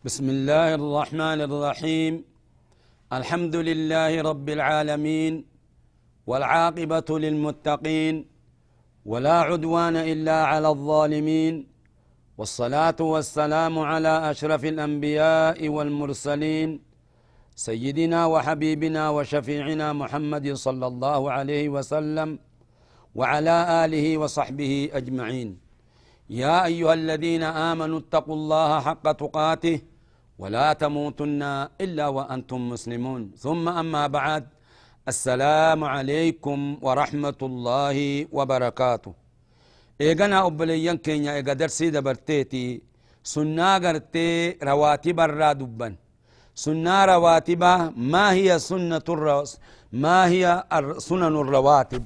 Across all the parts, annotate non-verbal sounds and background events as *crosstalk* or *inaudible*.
بسم الله الرحمن الرحيم. الحمد لله رب العالمين والعاقبة للمتقين ولا عدوان إلا على الظالمين والصلاة والسلام على أشرف الأنبياء والمرسلين سيدنا وحبيبنا وشفيعنا محمد صلى الله عليه وسلم وعلى آله وصحبه أجمعين. يا أيها الذين آمنوا اتقوا الله حق تقاته ولا تموتن إلا وأنتم مسلمون. ثم أما بعد السلام عليكم ورحمة الله وبركاته. إيغانا أبليان كينيا إيغا درسي دبرتيتي سنة غرتي رواتب الرادبا سنة رواتب ما هي سنة الرس ما هي سنن الرواتب؟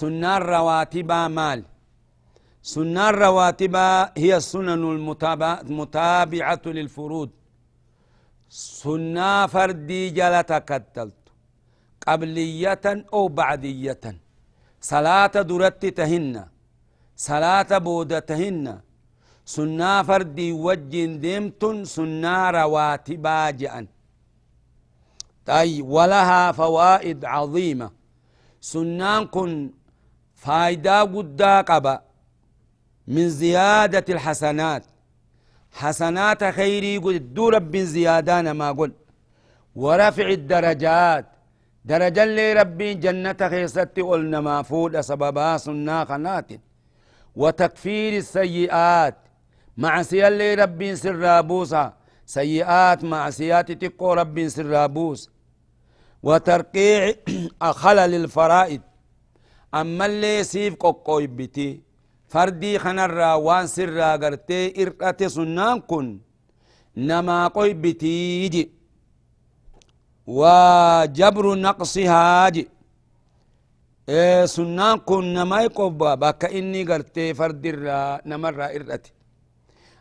سنة الرواتب مال. سنة الرواتب هي السنن المتابعة للفروض. سنة فردي جلتا كتلت. قبلية أو بعدية. صلاة درت تهن. صلاة بودة تهن. سنة فردي وجين دمتن سنة رواتبا جأن طي ولها فوائد عظيمة. سنان كن فايدة قد قبا من زيادة الحسنات. حسنات خيري قد رب زيادان ما قل ورفع الدرجات. درجة اللي ربي جنة خيستي قلنا ما فود سببا سنا خنات. وتكفير السيئات. معصية اللي ربي سرابوسا سيئات معصيات تقو ربي سرابوس وترقيع *clears throat* خلل الفرائد أما اللي سيف قوقوي بتي fardii kanarraa waan sirraa gartee ir'ate sunnaan kun namaa qoybitii ji. Waa jabru naqsihaa ji. Sunnaan kun namai qoba bakka inni gartee fardirraa namarraa ir'ate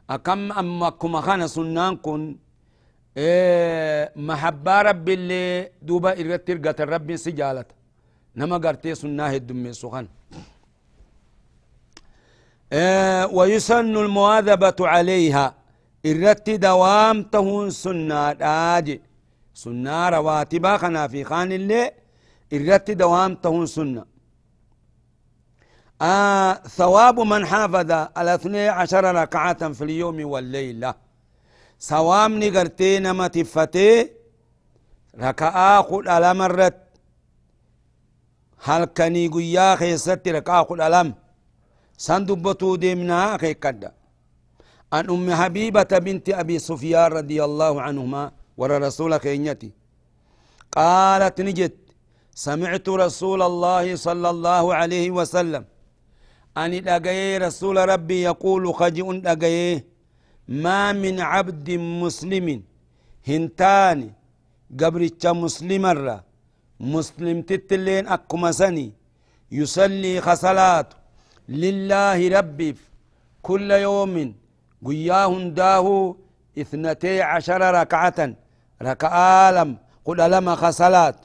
akam amma akkuma kana sunnaan kun mahabbaa rabbiillee duuba irratti irgatan rabbiin si jaalata. Nama gartee sunnaa heddummeessu kana ويسن المواظبة عليها. الرت دوام تهون سنة آجي. سنة رواتبا خنا في خان اللي الرت دوام تهون سنة. آه ثواب من حافظ على اثني عشر ركعة في اليوم والليلة. سوام نقرتي نما تفتي ركعة خد على مرت هل كني قيا خيست ركعة خد على سندبتو ديمنا كدا. عن أم حبيبة بنت أبي سفيان رضي الله عنهما ورى رسول كينيتي قالت نجت سمعت رسول الله صلى الله عليه وسلم. أني لقي رسول ربي يقول خجئ لقي ما من عبد مسلم هنتاني قبرتش مسلم مسلم تتلين أكما سني. يصلي خصلاته. لله ربي كل يوم قياه داه اثنتي عشر ركعة. ركعة لم قل لما خصلات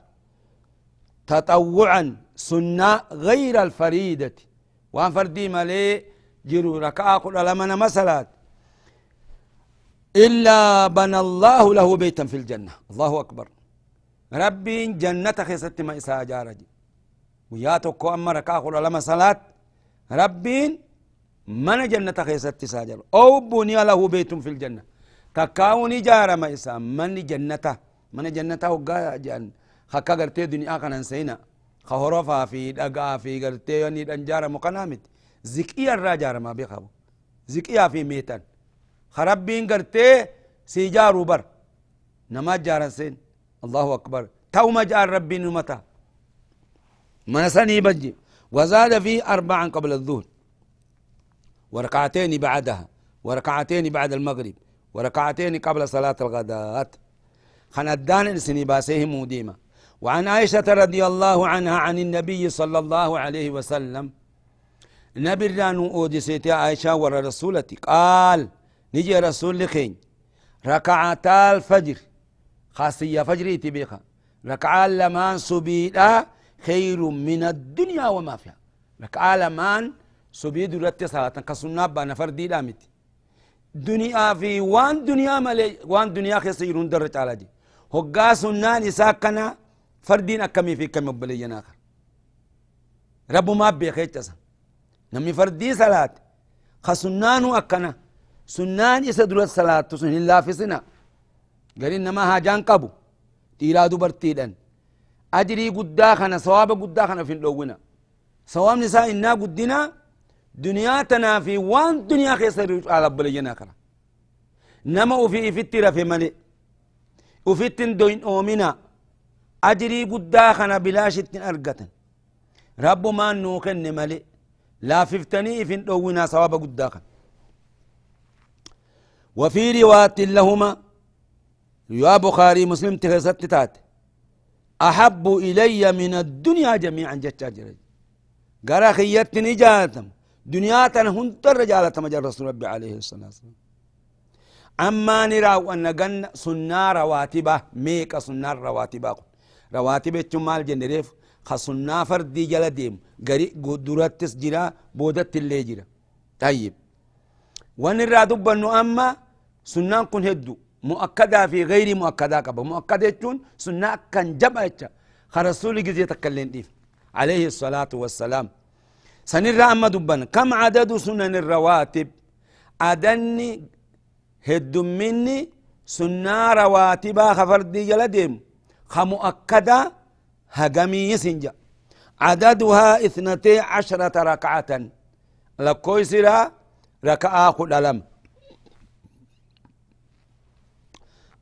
تطوعا سنة غير الفريدة. وان فردي مالي جرو ركعة قل لما مسلات. إلا بنى الله له بيتا في الجنة. الله أكبر. ربي جنة خيست ما إساء جارجي. وياتك أما ركعة قل لما صلاة ربين من جنة خيست ساجر أو بني له بيت في الجنة. تكاوني جار ما إسا من جنة؟ من جنة وقا جان. خكا قرتي دنيا كان سينا. خهرفا في دقا في قرتي يعني دنجار مقنامت. زكية الراجار ما بيخاو. زكية في ميتان. خربين قرتي سيجارو بر نما جار سين. الله أكبر. تو ما جار ربي نمتا. من سني بجي. وزاد فيه أربعا قبل الظهر. وركعتين بعدها وركعتين بعد المغرب وركعتين قبل صلاة الغداء خندان السني باسيه موديما وعن عائشة رضي الله عنها عن النبي صلى الله عليه وسلم نبي رانو أوديسيتي عائشة ورا رسولتي. قال نجي رسول لخين. ركعتا الفجر. خاصية فجري تبيخا ركعة لمان سبيدا خير من الدنيا وما فيها. ركعة لمان سبيد رتي صلاة. كسنة بانا فردي دامت دنيا في وان دنيا ملي وان دنيا خسيرون درج على دي. هقا سنان إساكنا فردين أكمي في كم بلينا آخر رب ما بيخيتسا نمي فردي صلاة. خسنانو أكنا. سنان إسا درت صلاة. تسن الله في سنة. قال نما هاجان قبو. تيرا دبرتيدن أجري قدا خنا صواب قدا خنا في اللونا صواب نساء إنا قدنا دنيا تنا في وان دنيا خيسر على بلينا كرا نما وفي فتر في ملئ وفتن دوين أومنا. أجري قدا خنا بلاشت أرقتن. رب ما نوكن ملئ لا ففتني في دونا صواب قدا خنا. وفي رواية لهما يا بخاري مسلم تغسط تات أحب إلي من الدنيا جميعا جتا جري قرأ خيتني جاتم دنيا هنتر رجالة مجال رسول ربي عليه الصلاة والسلام. أما نرى أن جن سنة رواتبة ميك سنة رواتبة. رواتبة تمال جنريف خسنة فردي جل ديم. غري دراتس جرا بودت اللي جرا طيب. ونرى دبنو أما سنة كن هدو. مؤكدة في غير مؤكدة كبا. مؤكدة تون سنة كان جبا خرسول جزية تكلين ديف عليه الصلاة والسلام. سنرى أما دبنا. كم عدد سنن الرواتب؟ أدني هد مني سنة رواتبا خفردي جلدهم خمؤكدة هجمي سنجا عددها اثنتي عشرة ركعة. لكويسرا ركعة خد ألم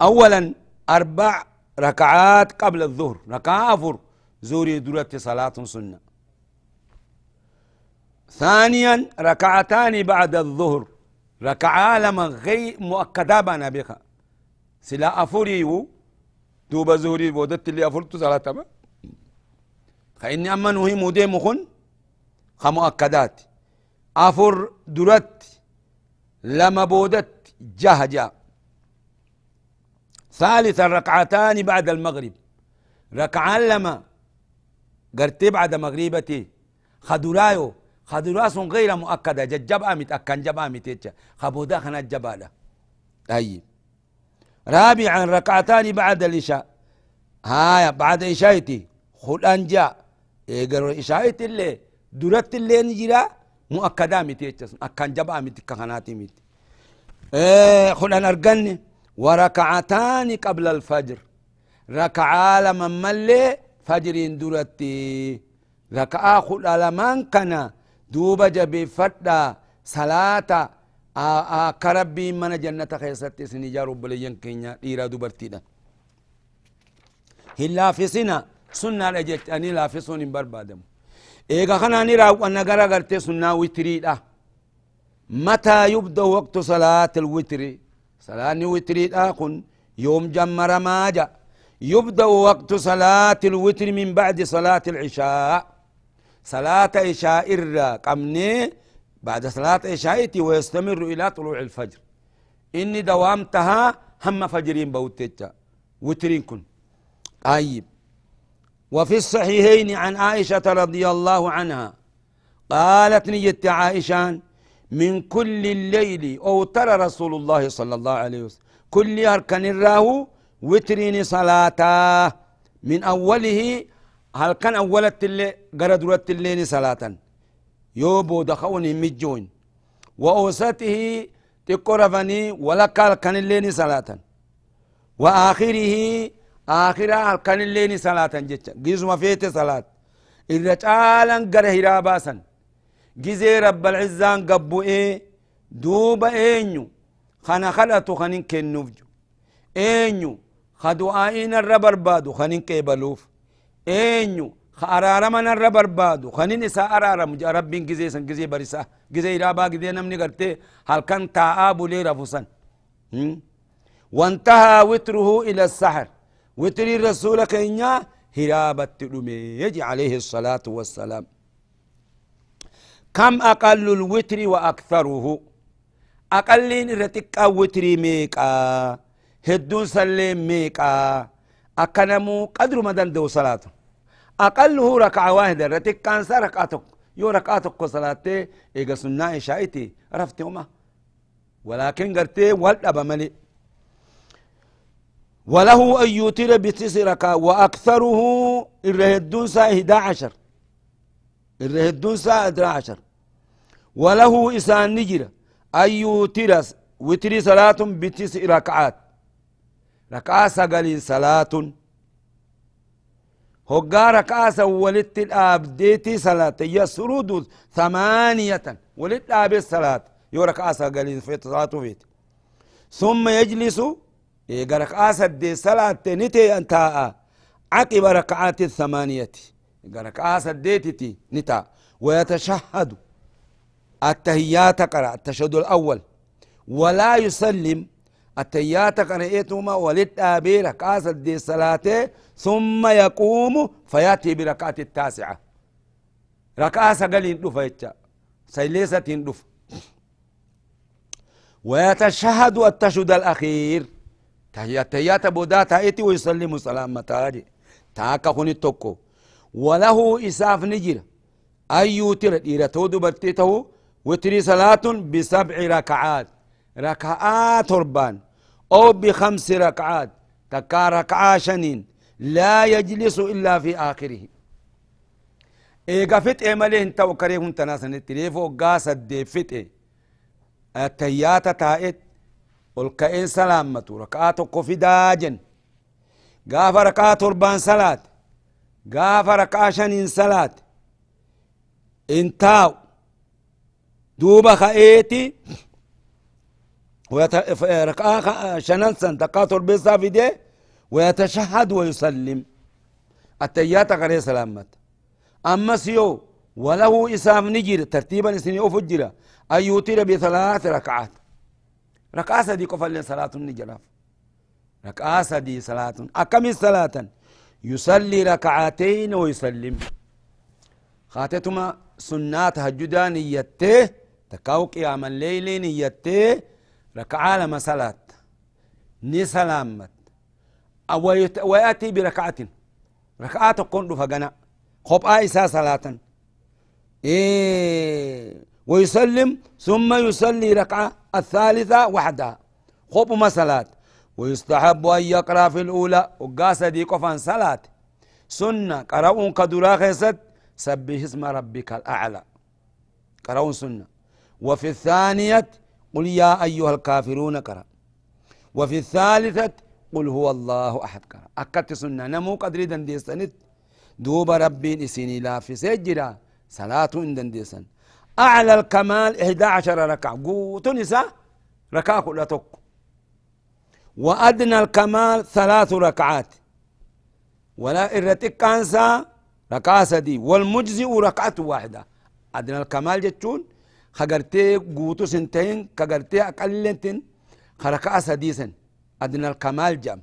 أولا أربع ركعات قبل الظهر. ركعة زوري درت صلاة سنة. ثانيا ركعتان بعد الظهر. ركعة لما غي مؤكدة بنا بها سلا أفريو دوب زوري بودت اللي أفرت صلاة ما. فإني أما نهي مودي مخن. خمؤكدات أفر درت. لما بودت جهجا ثالثا ركعتان بعد المغرب. ركعان لما قرتي بعد مغربتي. خدورايو خدراس غير مؤكدة. ججب آمت أكن جب آمت خبودا خنا الجبالة طيب. رابعا ركعتان بعد الإشاء هايا بعد إشايتي خلان جاء إيقر إشايتي اللي درت اللي نجرا. مؤكدة آمت أكن جب آمت كخناتي ميت. إيه خلان أرقني. وركعتان قبل الفجر. ركعة لما ملي فجر درتي ركعة خل لمن كان دوبا جبي فتا. صلاة. كربي من جنة خيست سنجا رب لين كينيا. إيرا هلا في سنة. سنة لجت. أني لا في سنة بربادم. إيغا خنا نرى وأنا غرا غرتي سنة وتري متى يبدأ وقت صلاة الوتر؟ صلاة وتري كن يوم جمر ماجا. يبدأ وقت صلاة الوتر من بعد صلاة العشاء. صلاة عشاء قمني بعد صلاة عشاء ويستمر إلى طلوع الفجر. إني دوامتها هم فجرين بوتيتا وترين كن. طيب. وفي الصحيحين عن عائشة رضي الله عنها قالت نيت عائشة من كل الليل. أو ترى رسول الله صلى الله عليه وسلم كل أركان الراهو وترين صلاة من أوله هل كان أولت اللي قرد رت الليل صلاة يوبو دخوني مجون. وأوسطه تقرفني قال كان الليل صلاة. وآخره آخر كان الليل صلاة جيزو ما فيت صلاة. إذا تعالى قره راباسا جزي رب العزان قبو إيه؟ دوبا إينيو. خنا خلطو خنين كنوفجو إينيو. خدو آئين الربر بادو خنين كيبلوف. eenyu أرارما الربر بادو خنين إسا أرارم رب جزي سن جزي برسا جزي رابا جزي نمني قرتي هل كان تعاب لي رفسا وانتهى وتره إلى السحر. وتري الرسول كينيا. هرابة يجي عليه الصلاة والسلام. كم أقل الوتر وأكثره؟ أقلين رتك وتري ميكا هدون سلم ميكا. أكنمو قدر مدن دو صلاته. أقله ركعة واحدة رتك كان ركعتك. يو ركعتك صلاة إيجا سنة شايتي رفت أمة. ولكن قرتي والأبا ملي. وله أن يوتر بتسع ركعة وأكثره الرهدون سا 11 الرهدون سا 11 وله إسان نجر. أن يوتر وتري صلاة بتسع ركعات. ركعة سقل صلاة. هقا ركعة ولت الأبديتي صلاة. يسرود ثمانية. ولت الأب الصلاة. يو ركعة سقل في صلاة فيت. ثم يجلس. إيقا ركعة دي صلاة نتي أنتا. عقب ركعات الثمانية. ركعة ديتي نتا. ويتشهد. التهيات قرأ التشهد الأول. ولا يسلم التيات قرأتهما ولد أبي ركعة دي صلاة ثم يقوم فيأتي بركعة التاسعة. ركعة سقلين دفا يتشا سيليسة دفا ويتشهد التشهد الأخير. تهيات تهيات بودا تأتي ويسلم سلام متاجي. تاكا خوني توكو. وله إساف نجر. أن يوتر إلى تودو برتيته وتري صلاة بسبع ركعات. ركعات تربان أو بخمس ركعات. تكا ركعة شنين. لا يجلس إلا في آخره. إيقا فتئ مليه انت وكريه انت ناسا نتريفو قاسة دي فتئ التيات تائت. والكائن سلامة ركعات قفي داجن. قاف ركعات تربان صلاة. قاف ركعة شنين صلاة. انتاو. دوبا خائتي ركعة شننسا تقاطر بصافي ويتشهد ويسلم. التيات قرية سلامت. أما سيو وله إسام نجر ترتيبا سنيو فجر أن يوتر بثلاث ركعات. ركعة سدي قفل صلاة النجراف ركعة سدي صلاة. أكم صلاة. يصلي ركعتين ويسلم. خاتتما سنات هجدا نيته تكاو قيام الليل نيته ركعة لما صلاة ني سلامت. ويأتي بركعة. ركعة تكون فقنا خب آيسا صلاة. إيه. ويسلم ثم يصلي ركعة الثالثة وحدها. خب ما ويستحب أن يقرأ في الأولى. وقاسة دي قفان صلاة سنة. قرأون كدرا خيست سبح اسم ربك الأعلى. قرأون سنة. وفي الثانية قل يا أيها الكافرون كرا وفي الثالثة قل هو الله أحد كرا أكت سنة نمو قدر دنديسنت. دوب ربي إسيني لا في سجرا صلاة دنديسن أعلى الكمال 11 ركعة. قوت نساء ركعة كل تك وأدنى الكمال ثلاث ركعات. ولا إرتك كانسا ركعة سدي. والمجزئ ركعة واحدة. أدنى الكمال جتون خغرتي قوتو سنتين كغرتي أقلنتين خركا سديسن أدنى الكمال جام.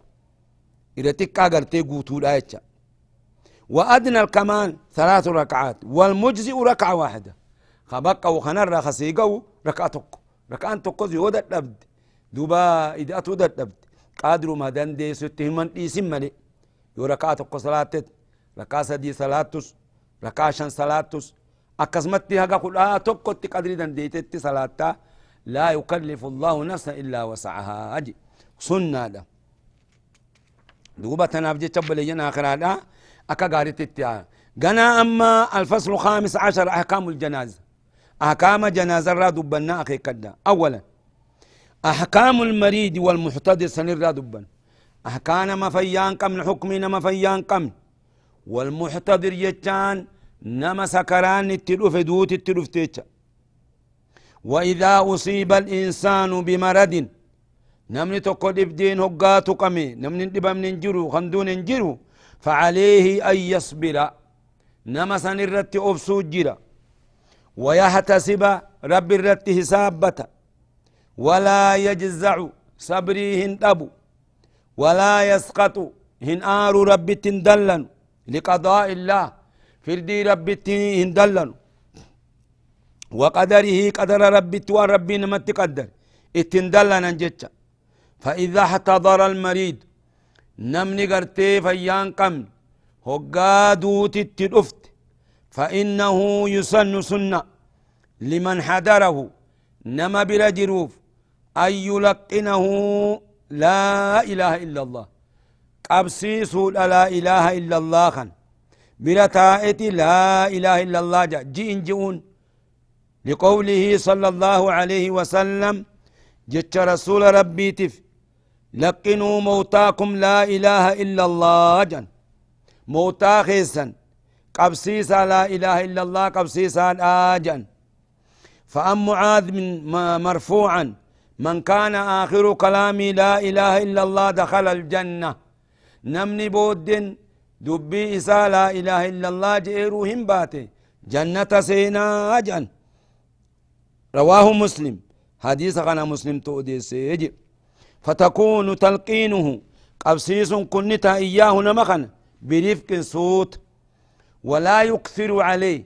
إذا تكا غرتي قوتو لايتشا وأدنى الكمال ثلاث ركعات والمجزئ ركعة واحدة. خبقا وخنر خسيقو ركعتك ركعان تقو زيودة لبد دوبا إذا أتودة لبد قادر ما دان دي ستهمان إيسم ملي. يو ركعتك صلاة ركعة سدي صلاتس ركعة شن أكزمت دي قل آه تبقوا تقدري دان ديتت صلاة لا يكلف الله نفسا إلا وسعها. أجي. سنة دا دوبة تنافجي تبلي جنا آخر هذا أكا قاري تتيا قنا أما الفصل الخامس عشر أحكام الجنازة. أحكام جنازة را دبنا أخي كدا أولا أحكام المريد والمحتضر سنر را دبنا أحكام مفيان كم الحكم مفيان كم. والمحتضر يتان نما سكران التلوف دوت التلوف تيتشا وإذا أصيب الإنسان بمرض نمني تقول إبدين هقاتو قمي نمني دبا من جرو خندون جرو فعليه أن يصبر نما سن الرت أبسو جرا ويحتسب رب الرت حسابة ولا يجزع صبري هندبو ولا يسقط هن آر رب تندلن لقضاء الله فردي رب هندلن. وقدره قدر ربي وان ربي نمت قدر اتندلن جتشا فإذا احتضر المريض نمني قرتي فيان قمن. هقا دوت التلفت فإنه يسن سنة لمن حضره نما برجروف. أن يلقنه لا إله إلا الله. قبسيس لا إله إلا الله خن. برتائت لا إله إلا الله جا جئن جئون. لقوله صلى الله عليه وسلم جت رسول ربي تف لقنوا موتاكم لا إله إلا الله جن. موتا خيسا قبسيسا لا إله إلا الله قبسيسا آجن فأم معاذ من مرفوعا من كان آخر كلامي لا إله إلا الله دخل الجنة. نمني بود دبي إسا لا إله إلا الله جئرو هم باتي جنة سينا أجن رواه مسلم حديث غنا مسلم تؤدي سيجي فتكون تلقينه قبسيس كنتا إياه نمخن برفق صوت ولا يكثر عليه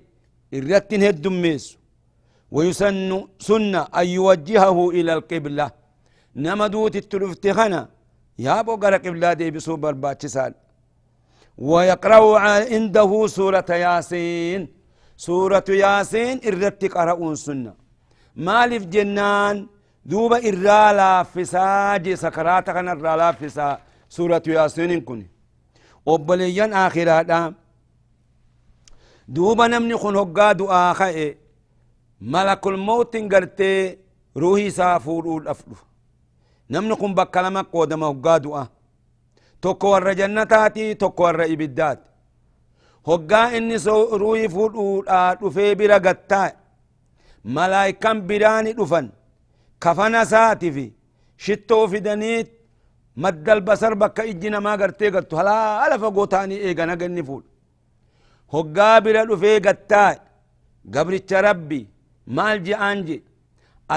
الرتن هدميس ويسن سنة أن يوجهه إلى القبلة نمدوت التلفتخنا يا بو قبلة دي بسوب الباتشسال ويقرأ عنده سورة ياسين. سورة ياسين الرت قرأون سنة. مالف جنان دوبا إرى لافسا جي سكرات كان إرى لافسا سورة ياسين كن وبليان آخرات دوبا نمني خن هقا دعا خائي ملك الموت قرتي روحي سافور الأفلو نمني خن بكلمة قودما هقا دعا. Tokko warra jannataati tokko warra ibiddaati hoggaa inni ruuhi fuudhuudhaa dhufee bira gattaa malaayikan biraani dhufan kafana saati fi shittoo fidaniit maddal basar bakka ijji namaa gartee gattu halaala fagoo ta'anii eegana ganni fuudha hoggaa bira dhufee gattaa gabricha rabbi maal je'aan je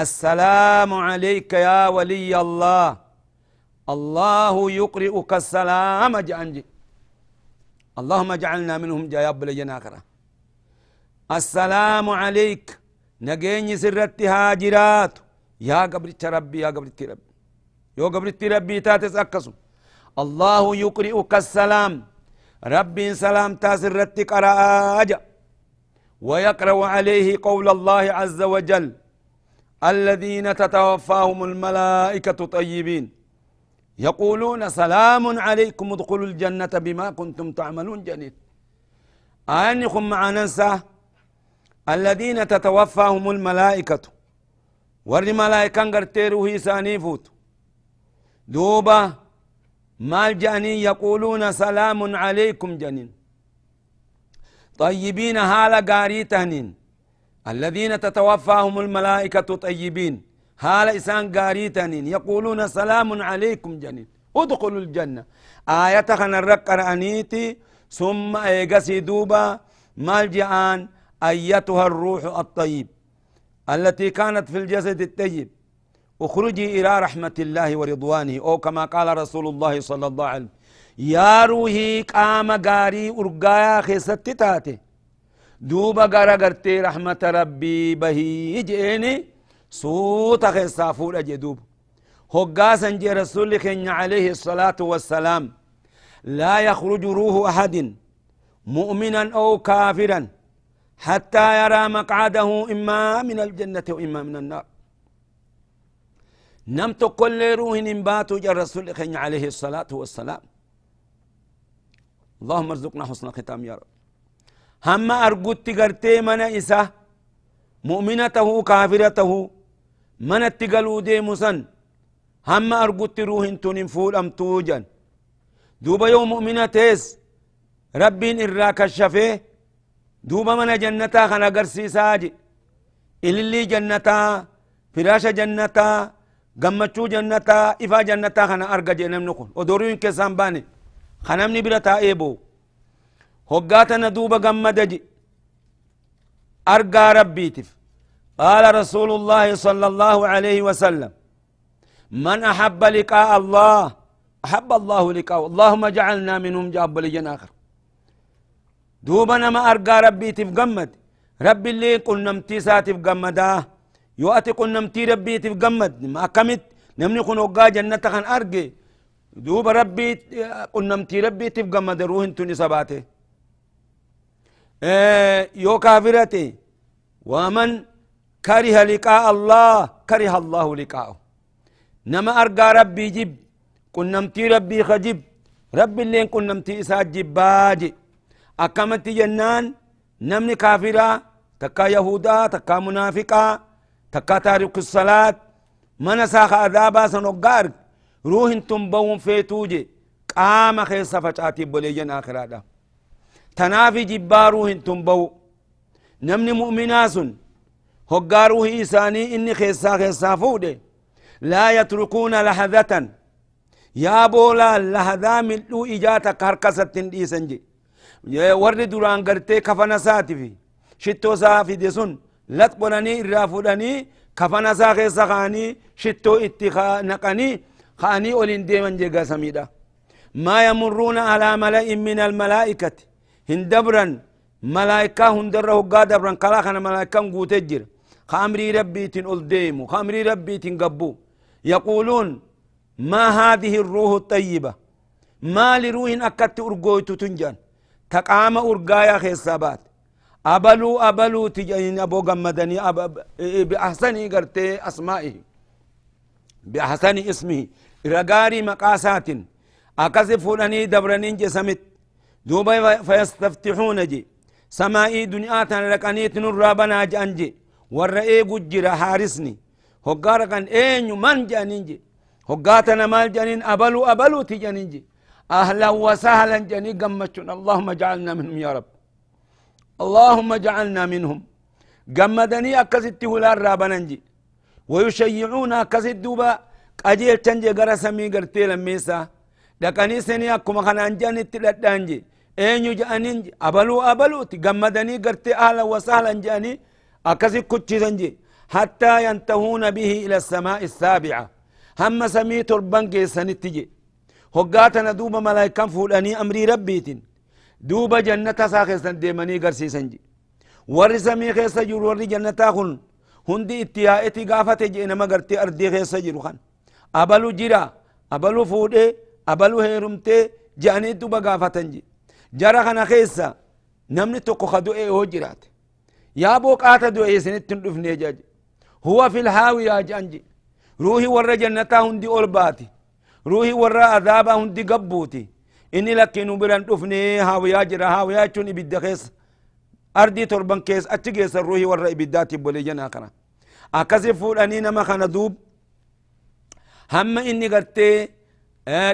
السلام عليك يا ولي الله الله يقرئك السلام جانجي اللهم اجعلنا منهم جايب لجنا السلام عليك. نجيني سرت هاجرات. يا قبرت ربي يا قبرت ربي. يو قبرت ربي تاتس أكسو. الله يقرئك السلام. ربي سلام تاسرت قرآج ويقرأ عليه قول الله عز وجل. الذين تتوفاهم الملائكة طيبين. يقولون سلام عليكم ادخلوا الجنة بما كنتم تعملون جنيد آيانكم معنا ننسى. الذين تتوفاهم الملائكة. ور ملائكة قرتي روحي ساني فوت. دوبا مال جاني يقولون سلام عليكم جنين. طيبين هالا قاري تهنين. الذين تتوفاهم الملائكة طيبين. هالا إسان قاري تهنين يقولون سلام عليكم جنين. ادخلوا الجنة. آية خنا الرقر أنيتي ثم إيقسي دوبا مال جان أيتها الروح الطيب التي كانت في الجسد الطيب. اخرجي إلى رحمة الله ورضوانه. أو كما قال رسول الله صلى الله عليه وسلم يا روحي قام غاري أرقايا خيست تاتي دوبا غارا غرتي رحمة ربي بهي جئني صوت خيسا فول دوب هقاسا جي رسول عليه الصلاة والسلام لا يخرج روح أحد مؤمنا أو كافرا حتى يرى مقعده إما من الجنة وإما من النار نمت كل روح نباتو جر رسول عليه الصلاة والسلام اللهم ارزقنا حسن ختام يا رب هم أرقدت قرتي من إسا مؤمنته كافرته من اتقلوا دي مسن هم أرقدت روح تنفول أم توجن دوب يوم مؤمنتيس رب إراك الشفيه دوب من جنتا خنا قرسي ساجي إللي جنتا فراش جنتا gammachuu jannataa ifaa jannataa kana arga jee namni kun. Odoruu hin keessaan baane kanamni bira taa'ee boo هقاتنا دوبا قمدج أرقى ربيتف قال رسول الله صلى الله عليه وسلم من أحب لقاء الله أحب الله لقاء اللهم جعلنا منهم جاب لجن آخر. دوبا نما أرقى ربي تفقمد ربي اللي قل نمتي ساتف قمدا. يؤتي قل نمتي ربي تفقمد ما كمت. نمني كن وقا جنة خان أرقي. دوبا ربي قل نمتي ربي تفقمد روح انتوني سباته إيه يو كافرتي. ومن كره لقاء الله كره الله لقاءه. نما أرقى ربي جب قل نمتي ربي خجب. ربي اللي قل نمتي إساء جباجي. أكمت جنان نمني كافرا تكا يهودا تكا منافقا تكا تارك الصلاة. من ساخ عذابا سنقار روح أنتم بوم فيتوجي قام خيصة فچاتي بليجن آخرادا. تنافي جبا روح أنتم بو نمني مؤمناسن. هقا روح إساني إني خيصة خيصة فوده لا يتركون لحظة يا بولا لحظة من لو إجاتك هركسة ديسنجي warri duraan gartee kafana isaati fi shittoo isaa fide sun lat qolanii irraa fudhanii kafana isaa keessa kaanii shittoo itti naqanii ka'anii oliin deeman jegaa samiidha maa yamurruuna alaa mala'in min almalaa'ikati hin dabran malaa'ikaa hundarra hoggaa dabran kalaa kana malaa'ikaan guute jira ol deemu ka amrii rabbiitin gabbu yaquuluun ما هذه الروح الطيبة؟ ما لروح أكدت أرقويت تنجان؟ تقام أرقايا خيسابات. أبلو أبلو تجين أبو غمدني أب... بأحسن قرتي أسمائه بأحسن اسمه. رقاري مقاسات أكسفونني دبرنين جسمت. دوبا فيستفتحون جي. سمائي دنيا لكني تنر بنا جانجي ورئي قجر حارسني هقار كان اين من جانينجي هقاتنا مال جانين أبلو أبلو تجانينجي أهلا وسهلا جني قمتشون اللهم اجعلنا منهم يا رب اللهم اجعلنا منهم قمدني أكست ولا رابننجي ويشيعون أكست دوبا قجيل تنجي قرى سمي قرتي لميسا لكني سني أكما خنا أنجاني تلدانجي أين جاني أبلو أبلو تقمدني قرتي أهلا وسهلا جاني أكست كتشي حتى ينتهون به إلى السماء السابعة. هم سمي تربان سنتجي هقاتنا دوبا ملايكان فولاني أمري ربيتين. دوبا جنة ساخسا ديماني قرسيسا جي ور سمي خيسا جور ور جنة خن هندي اتيائتي قافة جئنا ما قرتي أردي خيسا جيرو خان. أبلو جرا أبلو فودي أبلو هيرمتي جاني دوبا قافة جرا خنا خيسا. نمني توقو خدو إيه هو جرات يا بوك آتا دو إيه سنتن دفني جاج هو في الهاوية جانجي روحي ور جنة هندي أول باتي روحي ورا عذابا هندي قبوتي إني لكن بران دفني هاويا جرا هاويا چون إبدا خيس أردي تربان كيس أتجيس الروحي ورا إبداتي بولي جنا كنا أكسي فولاني نما خنا دوب هم إني قرتي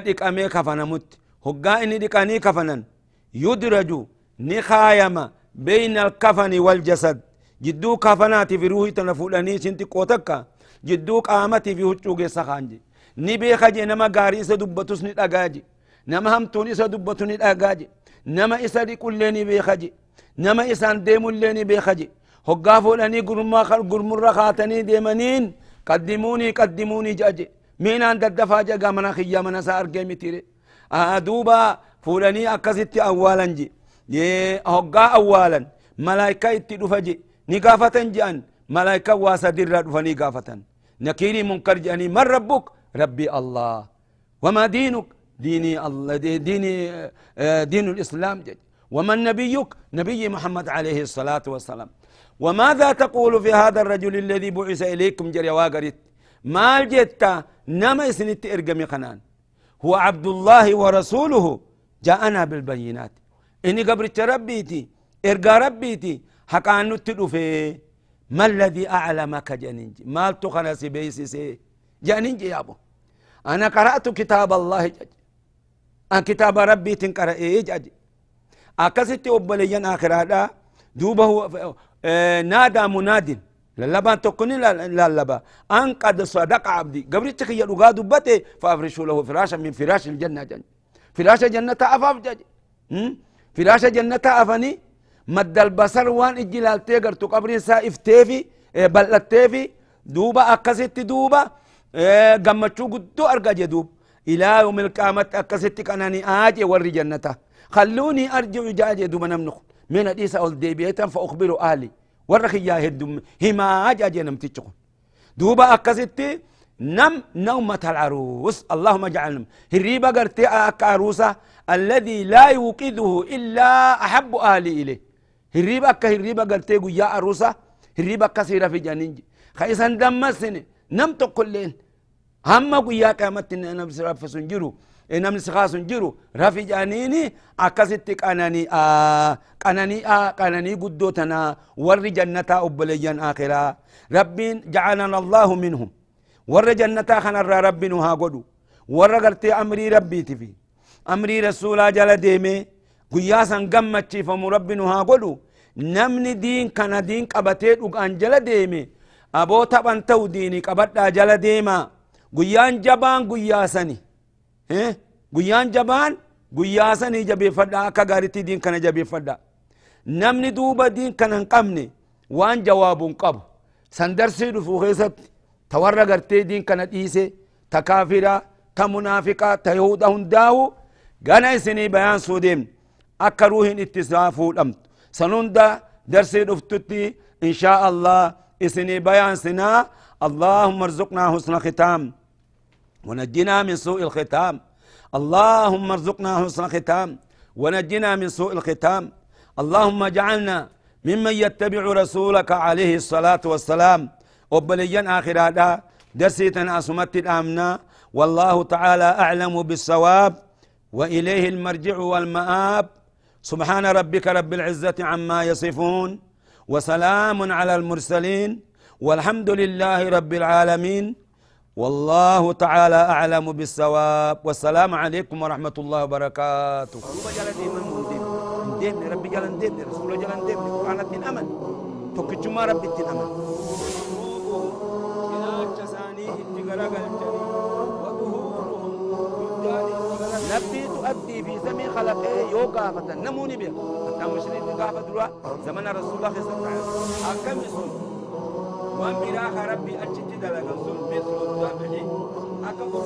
ديك أمي كفنا مت هقا إني ديك أني كفنا يدرجو نخايما بين الكفن والجسد جدو كفناتي في روحي تنفولاني سنتي قوتك جدو قامتي في هجوغي سخانجي gaarii isa dubbatus ni dhagaa je nama hamtuun isa dubbatu ni dhagaa je nama isa dhiqullee ni beeka je nama isaan deemullee ni beeka je hoggaa fuudhanii gurmurra kaatanii deemaniin qaddimuunii qaddimuunii jaje miinaan daddafaa jagaa mana kiyya mana isaa argee mitire duuba fuudhanii akkasitti awwaalan je hoggaa awwaalan malaayika itti dhufa je ni gaafatan je'an. Malaayika waa sadirraa dhufanii man rabbuk? ربي الله وما دينك ديني الله ديني دين الإسلام جد ومن نبيك نبي محمد عليه الصلاة والسلام وماذا تقول في هذا الرجل الذي بعث إليكم جري واقرت ما جدت نما سنت إرقمي خنان هو عبد الله ورسوله جاءنا بالبينات إني قبرت ربيتي إرقى ربيتي حقا نتلو في ما الذي أعلمك جننجي مال تخنسي بيسي جانين يا أبو أنا قرأت كتاب الله جج أنا كتاب ربي تنقرأ إيه جج أكست أبليا آخر هذا دوبه آه نادى مناد للبا تكوني للبا أن قد صدق عبدي قبل تكي يلقى دبته فأفرشوا له فراشا من فراش الجنة جن فراش الجنة أفاف جج فراش جنة أفني مد البصر وان إجلال تيغر قبر سا افتيفي إيه بلتيفي دوبا أكست دوبا قمتشو قدو أرقى جدوب إلى يوم القيامة أكست كانني آجي وري جنته خلوني أرجع جاجي دوبا نمنخ من الإيسا أول ديبيتا فأخبر أهلي ورخ يا هدوم هما أجاجي نمتشكم دوبا أكست نم نومة العروس اللهم اجعلنا هريبا قرتي أك عروسة الذي لا يوقظه إلا أحب أهلي إليه. هريبا أك هريبا قرتي يا عروسة هريبا كثيرة في جنين. خيسا دمسن نم تقلين هم قيا قامت نفس رفس جرو نمس خاص جرو رفي جانيني أكست قناني آه قناني آه قناني قدوتنا ور جنة أبليا آخرا رب جعلنا الله منهم. ور جنة خنا رب نها قدو ور قرتي أمري ربي تفي. أمري رسولا جل ديمي قيا سن قمتشي فمرب نها قدو نمني دين كان دين قبتيت وقان جل ديمي أبو تبان تو ديني قبتا جل ديما guyyaan jabaan guyyaa sani guyyaan jabaan guyyaa sanii jabeeffadha akka gaaritti diin kana jabeeffadha namni duuba diin kana hin qabne waan jawaabuun qabu san darsii dhufuu keessatti ta warra gartee diin kana dhiise ta kaafira ta munaafiqaa ta yahuda hundaahu isinii bayaansuu deemne akka ruuhin itti isaa fuudhamtu. San hunda darsii dhuftutti inshaa allah isinii bayaansinaa اللهم ارزقنا حسن ختام ونجنا من سوء الختام اللهم ارزقنا حسن ختام ونجنا من سوء الختام اللهم اجعلنا ممن يتبع رسولك عليه الصلاة والسلام وبليا آخر هذا درسيتنا أسمت الآمنا والله تعالى أعلم بالصواب وإليه المرجع والمآب. سبحان ربك رب العزة عما يصفون وسلام على المرسلين والحمد لله رب العالمين. والله تعالى أعلم بالصواب. والسلام عليكم ورحمة الله وبركاته. ربي جل ندم رسول جل ندم قرآن الدين أمن. توكتشما ربي الدين أمن. خلق إيه، یو کافته نمونی بیا حتی مشرین کافت رو زمان رسول الله خیصت تعالی حکم سن وأن بیراخ ربی اچتی دلگن سن بیسر و دابحی الله